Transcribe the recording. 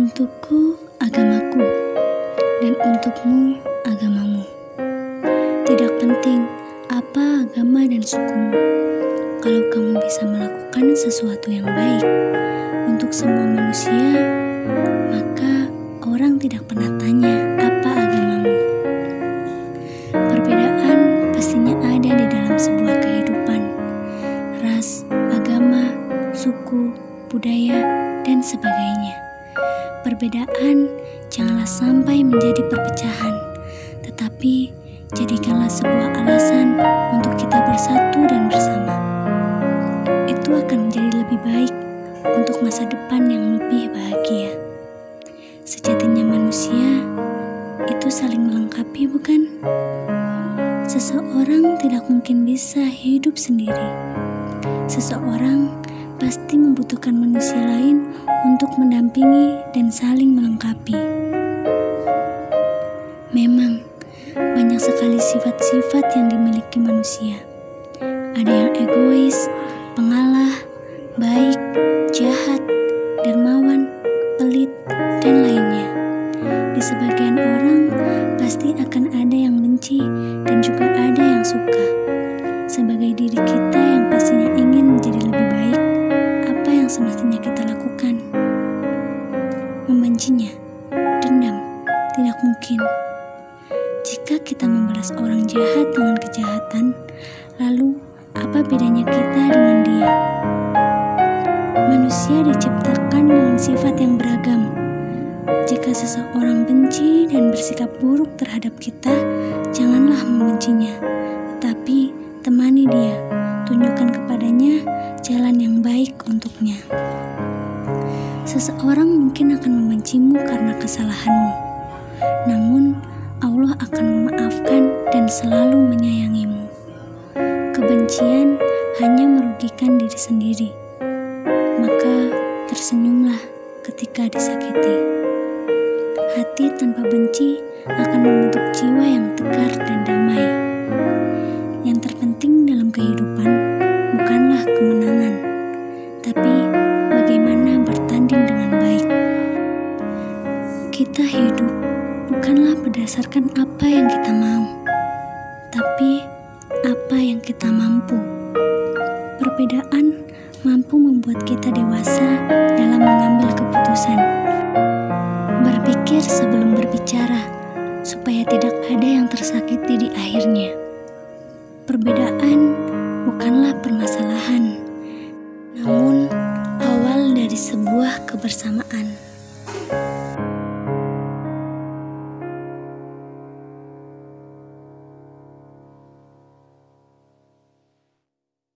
Untukku agamaku dan untukmu agamamu. Tidak penting apa agama dan sukumu. Kalau kamu bisa melakukan sesuatu yang baik untuk semua manusia, maka orang tidak pernah tanya apa agamamu. Perbedaan pastinya ada di dalam sebuah kehidupan. Ras, agama, suku, budaya, dan sebagainya. Perbedaan janganlah sampai menjadi perpecahan, tetapi jadikanlah sebuah alasan untuk kita bersatu dan bersama. Itu akan menjadi lebih baik untuk masa depan yang lebih bahagia. Sejatinya manusia itu saling melengkapi, bukan? Seseorang tidak mungkin bisa hidup sendiri. Seseorang pasti membutuhkan manusia lain untuk mendampingi dan saling melengkapi. Memang banyak sekali sifat-sifat yang dimiliki manusia. Ada yang egois, pengalah, baik, jahat, dermawan, pelit, dan lainnya. Di sebagian orang pasti akan ada yang benci dan juga ada yang suka. Tidak mungkin. Jika kita membalas orang jahat dengan kejahatan, lalu apa bedanya kita dengan dia? Manusia diciptakan dengan sifat yang beragam. Jika seseorang benci dan bersikap buruk terhadap kita, janganlah membencinya, tetapi temani dia, tunjukkan kepadanya jalan yang baik untuknya. Seseorang mungkin akan membencimu karena kesalahanmu, akan memaafkan dan selalu menyayangimu. Kebencian hanya merugikan diri sendiri, maka tersenyumlah ketika disakiti. Hati tanpa benci akan membentuk jiwa yang tegar dan damai. Berdasarkan apa yang kita mau, tapi apa yang kita mampu. Perbedaan mampu membuat kita dewasa dalam mengambil keputusan. Berpikir sebelum berbicara, supaya tidak ada yang tersakiti di akhirnya. Perbedaan bukanlah permasalahan, namun awal dari sebuah kebersamaan.